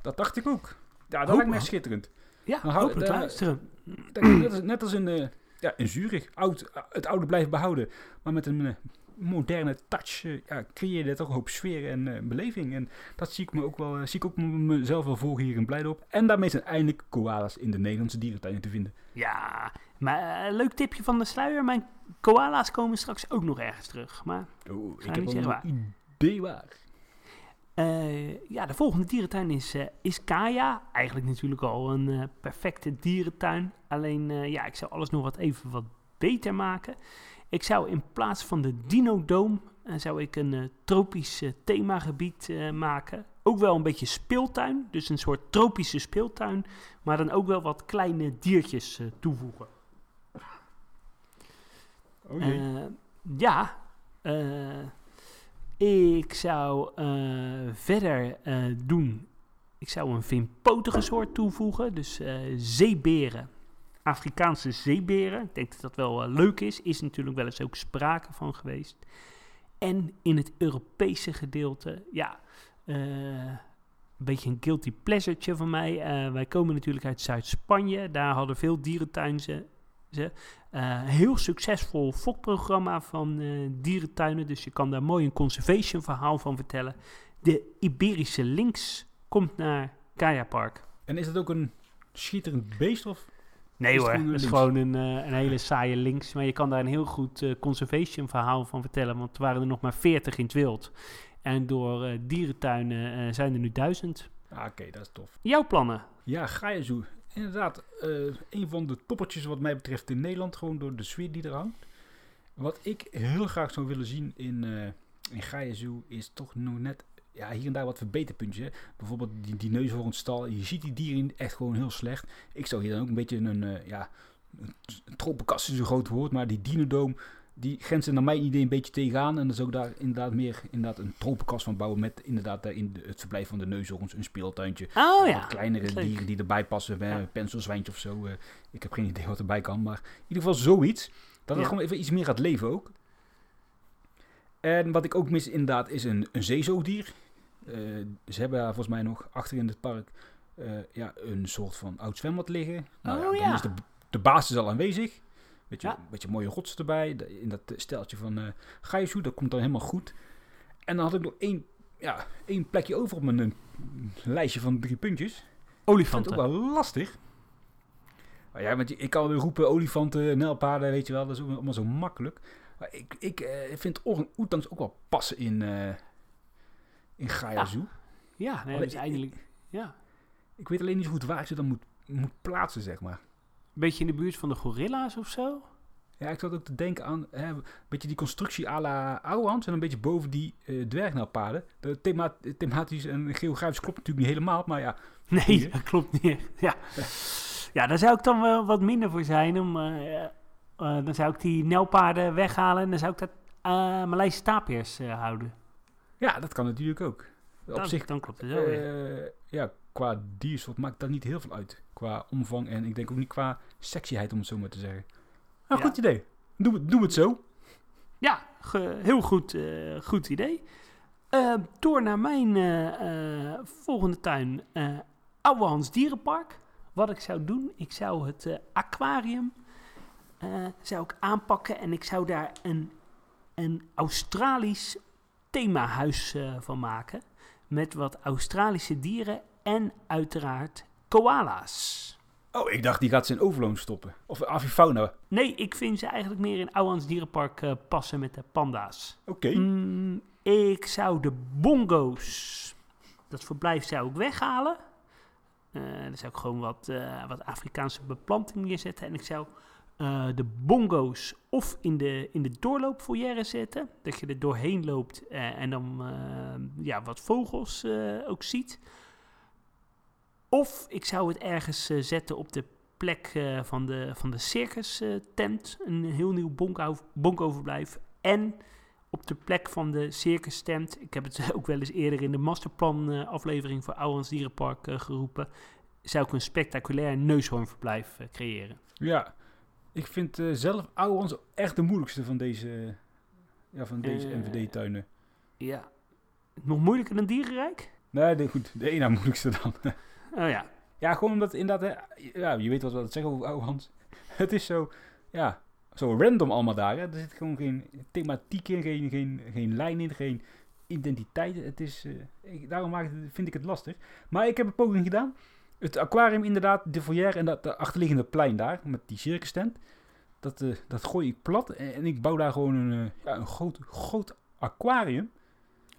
Dat dacht ik ook. Ja, dat lijkt mij schitterend. Ja, dan hopelijk daar, luisteren. net, als, net als in, uh, ja, in Zurich. Oud, het oude blijven behouden. Maar met een uh, moderne touch ja, creëer je toch een hoop sfeer en beleving. En dat zie ik me ook wel, zie ik ook mezelf wel voor hier in Blijdorp. En daarmee zijn eindelijk koala's in de Nederlandse dierentuinen te vinden. Ja, maar leuk tipje van de sluier. Mijn koala's komen straks ook nog ergens terug. Maar oh, ik heb een idee waar. Uh, ja, de volgende dierentuin is, uh, is Kaya. Eigenlijk natuurlijk al een uh, perfecte dierentuin. Alleen, ja, ik zou alles nog wat even wat beter maken. Ik zou in plaats van de Dino-doom, zou ik een tropisch themagebied maken. Ook wel een beetje speeltuin, dus een soort tropische speeltuin. Maar dan ook wel wat kleine diertjes toevoegen. Oh ja, eh ik zou uh, verder uh, doen. Ik zou een vinpotige soort toevoegen. Dus uh, zeeberen. Afrikaanse zeeberen. Ik denk dat dat wel leuk is. Is natuurlijk wel eens ook sprake van geweest. En in het Europese gedeelte, ja, een beetje een guilty pleasure van mij. wij komen natuurlijk uit Zuid-Spanje. Daar hadden veel dierentuinen ze. Uh, heel succesvol fokprogramma van uh, dierentuinen. Dus je kan daar mooi een conservation verhaal van vertellen. De Iberische Links komt naar Kaya Park. En is dat ook een schitterend beest of... Nee hoor, het is gewoon een, uh, een hele saaie links. Maar je kan daar een heel goed conservation verhaal van vertellen. Want er waren er nog maar 40 in het wild. En door dierentuinen zijn er nu duizend. Ah, Oké, dat is tof. Jouw plannen? Ja, ga je zo inderdaad uh, een van de toppertjes wat mij betreft in Nederland. Gewoon door de sfeer die er hangt. Wat ik heel graag zou willen zien in, uh, in Gaia Zoo is toch nog net ja, hier en daar wat verbeterpuntjes. Bijvoorbeeld die, die neushoornstal. Je ziet die dieren echt gewoon heel slecht. Ik zou hier dan ook een beetje een, uh, ja, een tropenkast is een groot woord, maar die dinodoom die grenzen naar mijn idee een beetje tegenaan. En dan zou ik daar inderdaad meer inderdaad een tropenkast van bouwen. Met inderdaad in het verblijf van de neushoorns een speeltuintje. Oh ja. Wat kleinere dieren die erbij passen. Ja. Een penselzwijntje of zo. Uh, ik heb geen idee wat erbij kan. Maar in ieder geval zoiets. Dat het gewoon even iets meer gaat leven ook. En wat ik ook mis inderdaad is een, een zeezoogdier. ze hebben daar volgens mij nog achter in het park ja, een soort van oud zwembad liggen. Nou, oh, ja, dan is de, de basis al aanwezig. Beetje, ja. beetje mooie rots erbij. In dat steltje van uh, dat komt dan helemaal goed. En dan had ik nog één, ja, één plekje over op mijn lijstje van drie puntjes. Olifanten. Dat is ook wel lastig. Maar ja, want ik kan weer roepen olifanten, nelpaarden, weet je wel. Dat is allemaal zo makkelijk. Maar ik, ik uh, vind orang-oetangs ook wel passen in, uh, in Gaia Zoo. Ja, nee, dat is eigenlijk... Ja. Ik weet alleen niet zo goed waar ik ze dan moet, moet plaatsen, zeg maar. Beetje in de buurt van de gorilla's of zo? Ja, ik zat ook te denken aan hè, een beetje die constructie à la en een beetje boven die uh. De thema thematisch en geografisch klopt natuurlijk niet helemaal, maar ja. Nee, dat klopt niet. Ja. ja, daar zou ik dan wel wat minder voor zijn. Om, uh, uh, dan zou ik die nelpaarden weghalen en dan zou ik dat Maleise tapirs houden. Ja, dat kan natuurlijk ook. Op zich, dan klopt het wel. ja, qua diersoort maakt dat niet heel veel uit. Qua omvang en ik denk ook niet qua sexyheid, om het zo maar te zeggen. Nou, goed idee. Doe, doe het zo. Ja, heel goed, uh, goed idee. Uh, door naar mijn uh, volgende tuin, uh, Ouwehans Dierenpark. Wat ik zou doen, ik zou het aquarium zou ik aanpakken en ik zou daar een, een Australisch themahuis van maken. Met wat Australische dieren en uiteraard koala's. Oh, ik dacht die gaat ze in Overloon stoppen. Of avifauna. Nee, ik vind ze eigenlijk meer in Ouwans Dierenpark uh, passen met de panda's. Oké. Mm, ik zou de bongo's, dat verblijf zou ik weghalen. Uh, dan zou ik gewoon wat, uh, wat Afrikaanse beplanting neerzetten. En ik zou de bongo's of in de, in de doorloopfoyer zetten. Dat je er doorheen loopt en dan ja, wat vogels ook ziet. Of ik zou het ergens uh, zetten op de plek uh, van de, van de circus uh, tent. Een heel nieuw bonkoverblijf. En op de plek van de circus tent. Ik heb het ook wel eens eerder in de masterplan aflevering voor Ouwans Dierenpark geroepen. Zou ik een spectaculair neushoornverblijf creëren. Ja, ik vind zelf Ouwans echt de moeilijkste van deze, ja, van deze NVD-tuinen. Ja. Nog moeilijker dan Dierenrijk? Nee, de, goed. De ene moeilijkste dan. Oh ja. Ja, gewoon omdat inderdaad, ja, je weet wat we zeggen over oude Hans. Het is zo, ja, zo random allemaal daar. Hè. Er zit gewoon geen thematiek in, geen, geen, geen lijn in, geen identiteit. Het is, uh, daarom maak vind ik het lastig. Maar ik heb een poging gedaan. Het aquarium inderdaad, de foyer en dat de achterliggende plein daar, met die circus tent. Dat, uh, dat gooi ik plat en, ik bouw daar gewoon een, uh, ja, een groot, groot aquarium.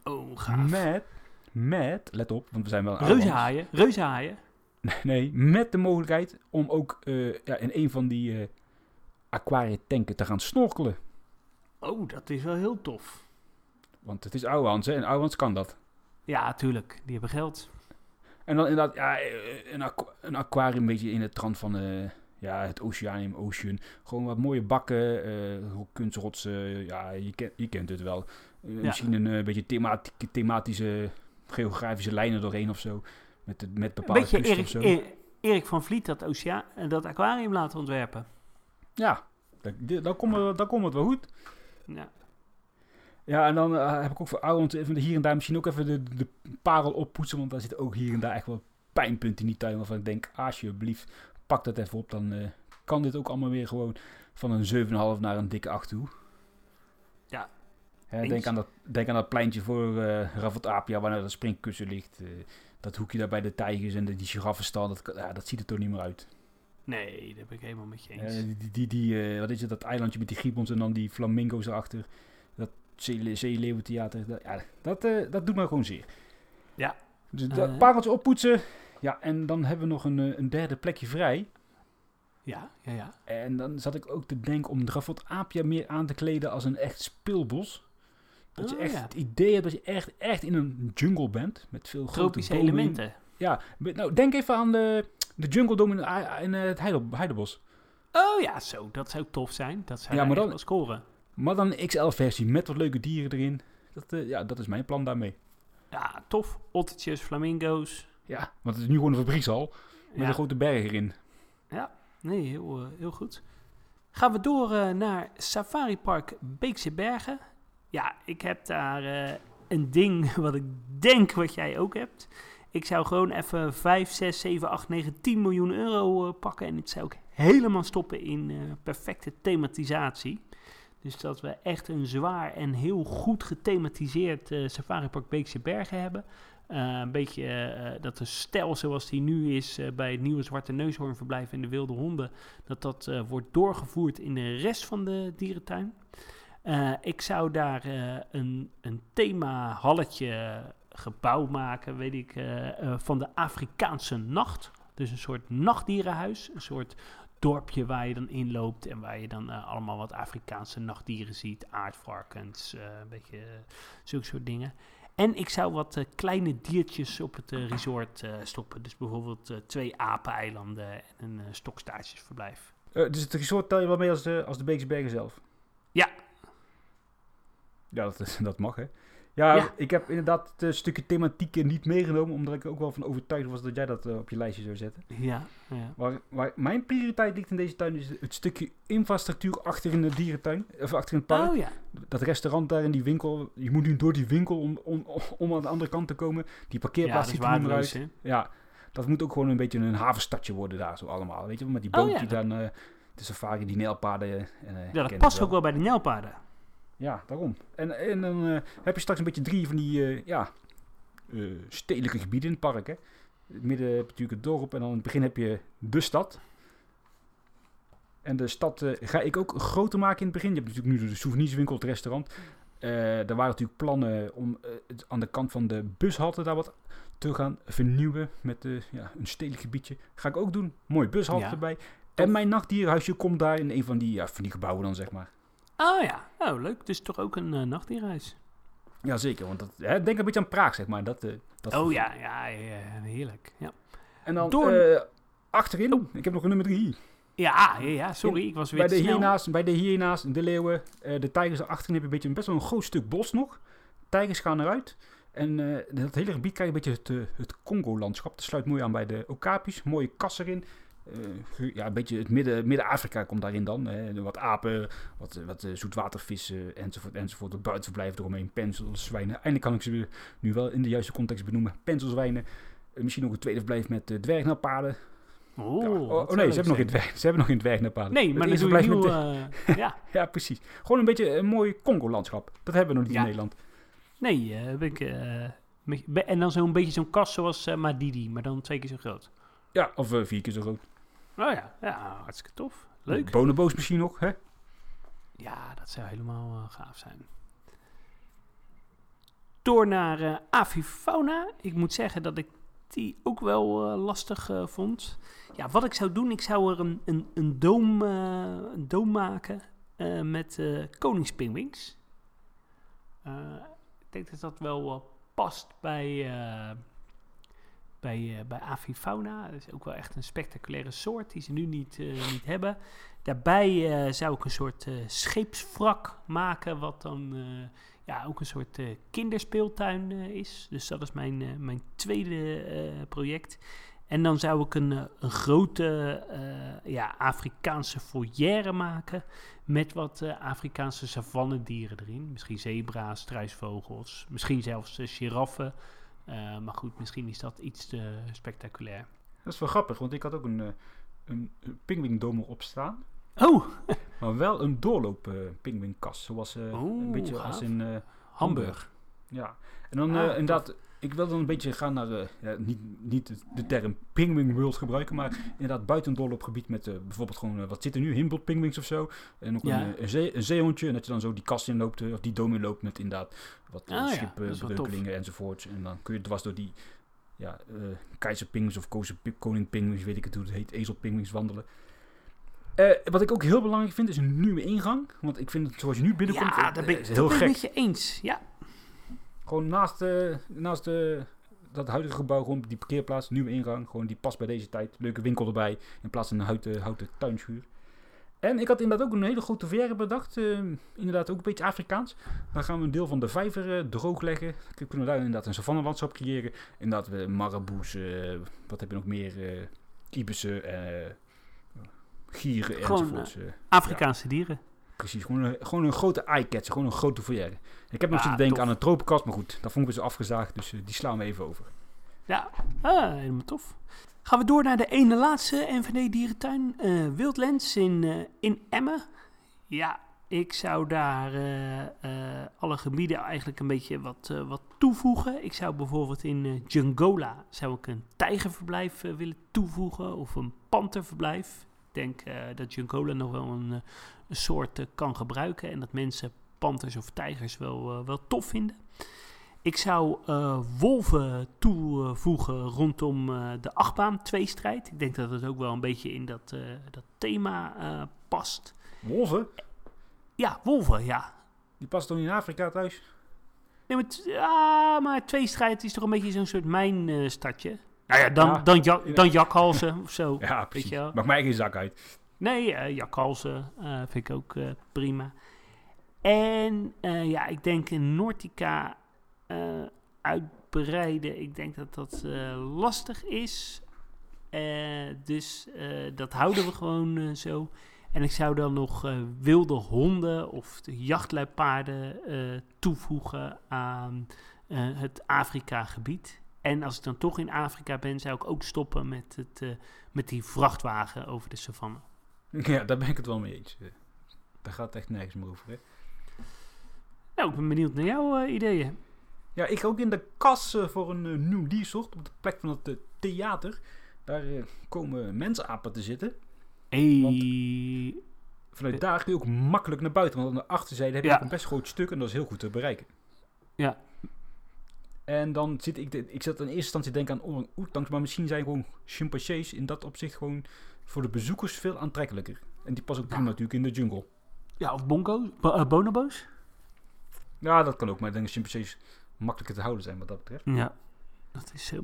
Oh, gaaf. Met met, let op, want we zijn wel... Reuzenhaaien, reuzenhaaien. Nee, met de mogelijkheid om ook uh, ja, in een van die uh, aquariumtanken te gaan snorkelen. Oh, dat is wel heel tof. Want het is Ouwehans, hè? En Ouwehans kan dat. Ja, tuurlijk. Die hebben geld. En dan inderdaad, ja, eh, een, aqu een aquarium een beetje in het trant van uh, ja, het Oceanium Ocean. Gewoon wat mooie bakken, uh, kunstrotsen. Ja, je, ken, je kent het wel. Uh, ja. Misschien een beetje thematische geografische lijnen doorheen of zo. Met, de, met bepaalde Beetje Erik, of zo. Erik van Vliet dat, oceaan, dat aquarium laten ontwerpen. Ja, dan komt het, komt het wel goed. Ja. Ja, en dan uh, heb ik ook voor even hier en daar misschien ook even de, de parel oppoetsen. Want daar zitten ook hier en daar echt wel pijnpunten in die tuin. Waarvan ik denk, alsjeblieft, pak dat even op. Dan uh, kan dit ook allemaal weer gewoon van een 7,5 naar een dikke 8 toe. Ja, denk, aan dat, denk aan dat pleintje voor uh, Ravat Apia, waar nou dat springkussen ligt. Uh, dat hoekje daar bij de tijgers en de, die giraffenstal, dat, ja, dat ziet er toch niet meer uit. Nee, daar ben ik helemaal met je eens. Uh, die, die, die wat is het, dat eilandje met die gibbons en dan die flamingo's erachter. Dat zeeleeuwentheater, dat, ja, dat, dat doet me gewoon zeer. Ja. Dus dat pareltje oppoetsen. Ja, en dan hebben we nog een, een derde plekje vrij. Ja, ja, ja. En dan zat ik ook te denken om Rafot Apia meer aan te kleden als een echt speelbos. Dat je oh, echt het idee hebt dat je echt, echt in een jungle bent. Met veel Tropische elementen. Ja, nou denk even aan de, de jungle dome in, in het Heidebos. Oh ja, zo. Dat zou tof zijn. Dat zou ja, maar dan, wel scoren. Maar dan een XL-versie met wat leuke dieren erin. Dat, uh, ja, dat is mijn plan daarmee. Ja, tof. Ottertjes, flamingo's. Ja, want het is nu gewoon een fabriekshal. Met een grote berg erin. Ja, nee, heel, uh, heel goed. Gaan we door uh, naar Safari Park Beekse Bergen. Ja, ik heb daar een ding wat ik denk wat jij ook hebt. Ik zou gewoon even 5, 6, 7, 8, 9, 10 miljoen euro pakken. En het zou ik helemaal stoppen in perfecte thematisatie. Dus dat we echt een zwaar en heel goed gethematiseerd uh, safaripark Beekse Bergen hebben. Een beetje dat de stijl zoals die nu is bij het nieuwe Zwarte Neushoornverblijf en de Wilde Honden, dat dat wordt doorgevoerd in de rest van de dierentuin. Ik zou daar een, een themahalletje gebouw maken, weet ik, van de Afrikaanse nacht. Dus een soort nachtdierenhuis, een soort dorpje waar je dan inloopt en waar je dan uh, allemaal wat Afrikaanse nachtdieren ziet, aardvarkens, uh, een beetje uh, zulke soort dingen. En ik zou wat kleine diertjes op het resort stoppen. Dus bijvoorbeeld twee apeneilanden en een stokstaartjesverblijf. dus het resort tel je wel mee als de, als de Beekse Bergen zelf? Ja. Ja, dat, dat mag hè. Ja, ik heb inderdaad het stukje thematiek niet meegenomen, omdat ik ook wel van overtuigd was dat jij dat uh, op je lijstje zou zetten. Ja, ja. Waar, waar mijn prioriteit ligt in deze tuin is het stukje infrastructuur achter in de dierentuin, of achter in het park. Oh, ja. Dat restaurant daar in die winkel, je moet nu door die winkel om, om, om aan de andere kant te komen. Die parkeerplaats ziet er uit. Ja, dat moet ook gewoon een beetje een havenstadje worden daar zo allemaal. Weet je, met die boot oh, die dan uh, de safari, die. Uh, ja, dat past ook wel bij de nelpaden. Ja, daarom. En, en dan uh, heb je straks een beetje drie van die uh, ja, uh, stedelijke gebieden in het park. Hè. In het midden heb je natuurlijk het dorp en dan in het begin heb je de stad. En de stad ga ik ook groter maken in het begin. Je hebt natuurlijk nu de souvenirswinkel, het restaurant. er waren natuurlijk plannen om aan de kant van de bushalte daar wat te gaan vernieuwen met ja, een stedelijk gebiedje. Ga ik ook doen. Mooi bushalte erbij. En mijn nachtdierhuisje komt daar in een van die, ja, van die gebouwen dan, zeg maar. Oh ja, oh, leuk. Dus toch ook een uh. Ja, zeker. Want dat, hè, denk een beetje aan Praag, zeg maar. Dat, uh, dat oh ja, ja, heerlijk. Ja. En dan Door... uh, achterin, oh. ik heb nog een nummer drie. Ja, ja, ja sorry, ik was weer bij de hiernaast, Bij de hiernaast, de leeuwen, de tijgers achterin heb je een beetje best wel een groot stuk bos nog. Tijgers gaan eruit. En dat hele gebied krijg je een beetje het, het Congo-landschap. Dat sluit mooi aan bij de Okapis. Mooie kas erin. Uh, ja, een beetje het midden, Midden-Afrika komt daarin dan. Hè. Wat apen, wat, wat uh, zoetwatervissen enzovoort, enzovoort. Het buitenverblijf eromheen, pensels, zwijnen. Eindelijk kan ik ze nu wel in de juiste context benoemen. Penselswijnen. Uh, misschien nog een tweede verblijf met dwergnaarpaden. Oh, ja. oh, oh nee, ze hebben, nog in dwerg, ze hebben nog in. Nee, maar nieuw, met ja. ja, precies. Gewoon een beetje een mooi Congo-landschap. Dat hebben we nog niet ja. in Nederland. Nee, ben ik... en dan zo'n beetje zo'n kast zoals Madidi, maar dan twee keer zo groot. Ja, of vier keer zo groot. Oh ja, ja hartstikke tof. Leuk. Bonobo's misschien nog, hè? Ja, dat zou helemaal uh, gaaf zijn. Door naar uh, Avifauna. Ik moet zeggen dat ik die ook wel uh, lastig vond. Ja, wat ik zou doen, ik zou er een, een, een, doom, een doom maken met koningspingwings. ik denk dat dat wel past bij bij, uh, bij Avifauna. Dat is ook wel echt een spectaculaire soort die ze nu niet, uh, niet hebben. Daarbij uh, zou ik een soort scheepswrak maken, wat dan ja, ook een soort kinderspeeltuin is. Dus dat is mijn, mijn tweede project. En dan zou ik een, grote ja, Afrikaanse foyer maken met wat Afrikaanse savannedieren erin. Misschien zebra's, struisvogels, misschien zelfs giraffen. Uh, maar goed, misschien is dat iets te spectaculair. Dat is wel grappig, want ik had ook een, uh, een, een op staan. Oh! maar wel een doorloop uh, zoals uh, een beetje gaaf. als in Hamburg. Hamburg. Ja, en dan ah, inderdaad ik wil dan een beetje gaan naar, de, ja, niet, niet de, term penguin world gebruiken, maar inderdaad buiten met uh, bijvoorbeeld gewoon, uh, wat zit er nu, Himbot penguins of zo. En ook een, een, zee, een zeehondje en dat je dan zo die kast inloopt, of die dom loopt met inderdaad wat uh, schipbreukelingen enzovoorts. En dan kun je dwars door die ja, keizerpinguins of koningpinguins, weet ik het hoe het heet, ezelpinguins wandelen. Uh, wat ik ook heel belangrijk vind, is een nieuwe ingang. Want ik vind het zoals je nu binnenkomt, ja, daar ben ik, heel gek. met je eens. Ja, gewoon naast, uh, naast de, dat huidige gebouw, gewoon die parkeerplaats, nieuwe ingang. Gewoon die past bij deze tijd. Leuke winkel erbij. In plaats van een houten, houten tuinschuur. En ik had inderdaad ook een hele grote verre bedacht. Uh, inderdaad ook een beetje Afrikaans. Dan gaan we een deel van de vijver uh, droogleggen. Dan kunnen we daar inderdaad een savannelandschap creëren. Inderdaad, we maraboes, uh, wat heb je nog meer? ibissen, gieren Gewoon, enzovoorts. Afrikaanse dieren. Precies. Gewoon een, gewoon een grote eye-catcher, gewoon een grote foyer. Ik heb nog zitten denken aan een tropenkast, maar goed, dat vond ik dus afgezaagd, dus die slaan we even over. Ja, ah, helemaal tof. Gaan we door naar de ene laatste NVD-dierentuin, uh, Wildlands in, uh, in Emmen. Ja, ik zou daar uh, alle gebieden eigenlijk een beetje wat, wat toevoegen. Ik zou bijvoorbeeld in Jungola zou ik een tijgerverblijf willen toevoegen of een panterverblijf. Ik denk dat Jungola nog wel een, een soort kan gebruiken en dat mensen panters of tijgers wel, wel tof vinden. Ik zou uh, wolven toevoegen rondom uh, de achtbaan tweestrijd. Ik denk dat het ook wel een beetje in dat, uh, dat thema past. Wolven? Ja, wolven, ja. Die past toch in Afrika thuis? Nee, maar, ja, maar tweestrijd is toch een beetje zo'n soort mijnstadje. Nou ja, dan, ja, dan, dan jakhalzen of zo. Ja, precies. Weet je Maakt mij geen zak uit. Nee, jakhalzen vind ik ook prima. En ja, ik denk Nortica uh, uitbreiden. Ik denk dat dat uh, lastig is. Uh, dus dat houden we gewoon zo. En ik zou dan nog wilde honden of jachtluipaarden toevoegen aan het Afrika-gebied. En als ik dan toch in Afrika ben, zou ik ook stoppen met, het, met die vrachtwagen over de savanne. Ja, daar ben ik het wel mee eens. Daar gaat echt nergens meer over. Hè? Nou, ik ben benieuwd naar jouw ideeën. Ja, ik ga ook in de kas uh, voor een nieuw diersoort op de plek van het theater. Daar komen mensapen te zitten. Hey. Want vanuit daar kun je ook makkelijk naar buiten. Want aan de achterzijde heb je ja. een best groot stuk en dat is heel goed te bereiken. Ja. En dan zit ik, ik zat in eerste instantie denken aan orang-oetangs, maar misschien zijn gewoon chimpansees in dat opzicht gewoon voor de bezoekers veel aantrekkelijker. En die passen ook prima natuurlijk in de jungle. Ja, of bongo's, bonobo's? Ja, dat kan ook, maar ik denk dat chimpansees makkelijker te houden zijn wat dat betreft. Ja, dat is zo.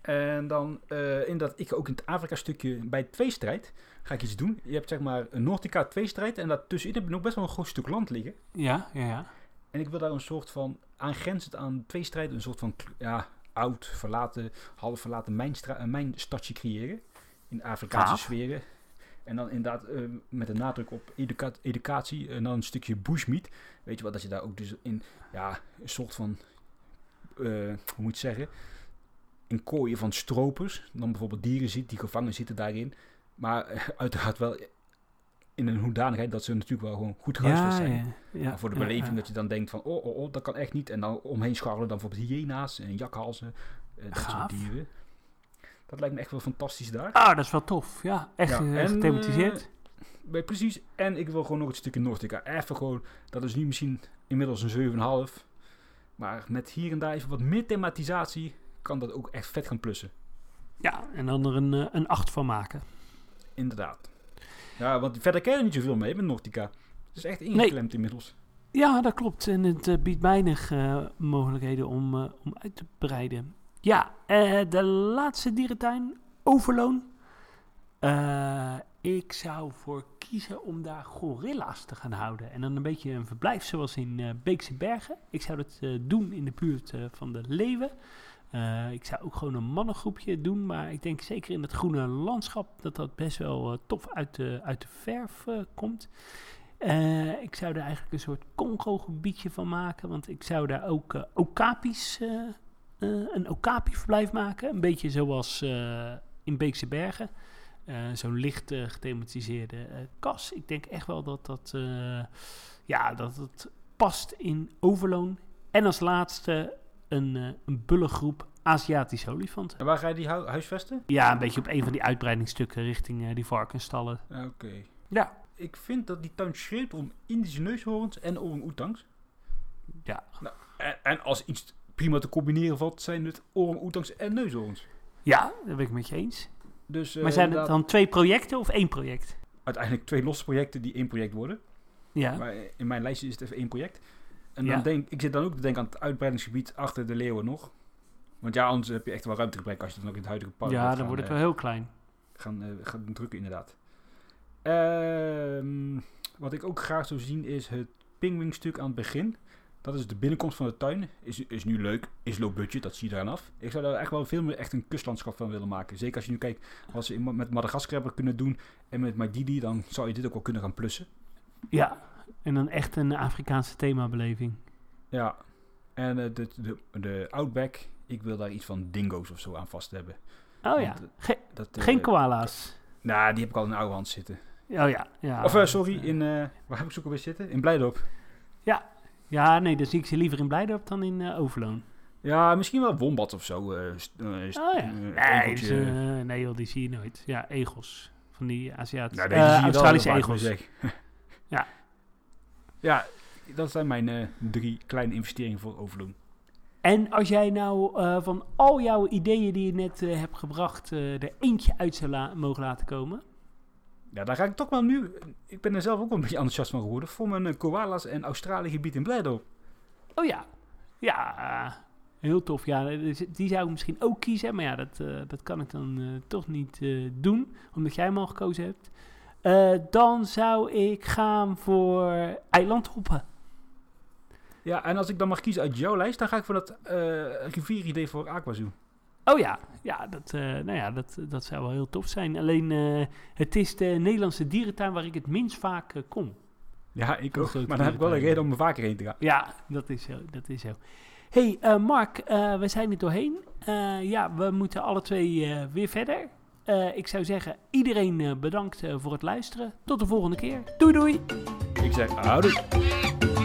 En dan uh, in dat ik ook in het Afrika-stukje bij tweestrijd ga ik iets doen. Je hebt zeg maar een Nordica tweestrijd en daartussenin heb je nog best wel een groot stuk land liggen. Ja, ja, ja. En ik wil daar een soort van aangrenzend aan tweestrijd, een soort van ja, oud, verlaten, half verlaten mijnstadje mijn creëren. In Afrikaanse Gaaf. sferen. En dan inderdaad uh, met een nadruk op educa educatie en dan een stukje bushmeat. Weet je wat, dat je daar ook dus in ja, een soort van, uh, hoe moet je zeggen, in kooien van stropers. Dan bijvoorbeeld dieren ziet die gevangen zitten daarin. Maar uh, uiteraard wel in een hoedanigheid dat ze natuurlijk wel gewoon goed gehuisvest zijn. Ja, ja, voor de beleving dat je dan denkt van, oh, oh, oh, dat kan echt niet. En dan omheen scharrelen dan bijvoorbeeld hyena's en jakhalzen, dat soort dieren. Dat lijkt me echt wel fantastisch daar. Ah, dat is wel tof. Ja, echt ja, uh, gethematiseerd. Uh, precies. En ik wil gewoon nog het stukje Noordica. Even gewoon, dat is nu misschien inmiddels een 7,5. Maar met hier en daar even wat meer thematisatie kan dat ook echt vet gaan plussen. Ja, en dan er een, een 8 van maken. Inderdaad. Ja, want verder ken je niet zoveel mee met Nordica. Het is echt ingeklemd inmiddels. Ja, dat klopt. En het biedt weinig mogelijkheden om, om uit te breiden. Ja, de laatste dierentuin, Overloon. Ik zou voor kiezen om daar gorilla's te gaan houden. En dan een beetje een verblijf zoals in Beekse Bergen. Ik zou dat doen in de buurt van de Leeuwen. Ik zou ook gewoon een mannengroepje doen. Maar ik denk zeker in het groene landschap dat dat best wel tof uit de, uit de verf komt. ik zou er eigenlijk een soort Congo-gebiedje van maken. Want ik zou daar ook okapis een okapi-verblijf maken. Een beetje zoals in Beekse Bergen. Zo'n licht gethematiseerde kas. Ik denk echt wel dat dat, ja, dat het past in Overloon. En als laatste een, een bullengroep Aziatische olifanten. En waar ga je die hu huisvesten? Ja, een beetje op een van die uitbreidingsstukken richting die varkensstallen. Oké. Ja. Ik vind dat die tuin schreeuwt om Indische neushoorns en orang-oetangs. Ja. Nou, en, en, als iets prima te combineren valt, zijn het orang-oetangs en neushoorns. Ja, dat ben ik met je eens. Dus, uh, maar zijn het dan twee projecten of één project? Uiteindelijk twee losse projecten die één project worden. Ja. Maar in mijn lijstje is het even één project. En dan denk ik zit dan ook te denken aan het uitbreidingsgebied achter de leeuwen nog. Want ja, anders heb je echt wel ruimtegebrek als je dan ook in het huidige park Ja, dan wordt het wel heel klein. Gaan, gaan drukken inderdaad. Uh, wat ik ook graag zou zien is het pingwingstuk aan het begin. Dat is de binnenkomst van de tuin. Is, is nu leuk. Is low budget, dat zie je eraan af. Ik zou daar echt wel veel meer echt een kustlandschap van willen maken. Zeker als je nu kijkt wat ze met Madagaskar hebben kunnen doen. En met Maididi, dan zou je dit ook wel kunnen gaan plussen. Ja, en dan echt een Afrikaanse themabeleving. Ja, en de, de, de Outback, ik wil daar iets van dingo's of zo aan vast hebben. Oh ja, dat, geen koala's. Nou, die heb ik al in oude hand zitten. Oh ja. ja of sorry, in, waar heb ik zo alweer zitten? In Blijdorp. Ja, ja, nee, dan zie ik ze liever in Blijdorp dan in Overloon. Ja, misschien wel Wombat of zo. Oh ja. nee, dus, nee joh, die zie je nooit. Ja, egels. Van die Aziatische, nou, Australische egels. ja. Ja, dat zijn mijn drie kleine investeringen voor Overloon. En als jij nou van al jouw ideeën die je net hebt gebracht, er eentje uit zou mogen laten komen... Ja, daar ga ik toch wel nu... Ik ben er zelf ook een beetje enthousiast van geworden. Voor mijn koalas en Australië gebied in Blijdorp. Oh ja. Ja, Heel tof. Ja, dus die zou ik misschien ook kiezen. Maar ja, dat, dat kan ik dan toch niet doen. Omdat jij hem al gekozen hebt. Dan zou ik gaan voor eilandhoppen. Ja, en als ik dan mag kiezen uit jouw lijst, dan ga ik voor dat rivieridee voor Aquazoo. Oh ja, ja, dat, nou ja dat, dat zou wel heel tof zijn. Alleen het is de Nederlandse dierentuin waar ik het minst vaak kom. Ja, ik ook. Maar dan heb ik wel een reden om er vaker heen te gaan. Ja, dat is zo. Dat is zo hey, uh, Mark, uh, we zijn er doorheen. Uh, ja, we moeten alle twee weer verder. Ik zou zeggen, iedereen bedankt voor het luisteren. Tot de volgende keer. Doei doei. Ik zeg, houdoe.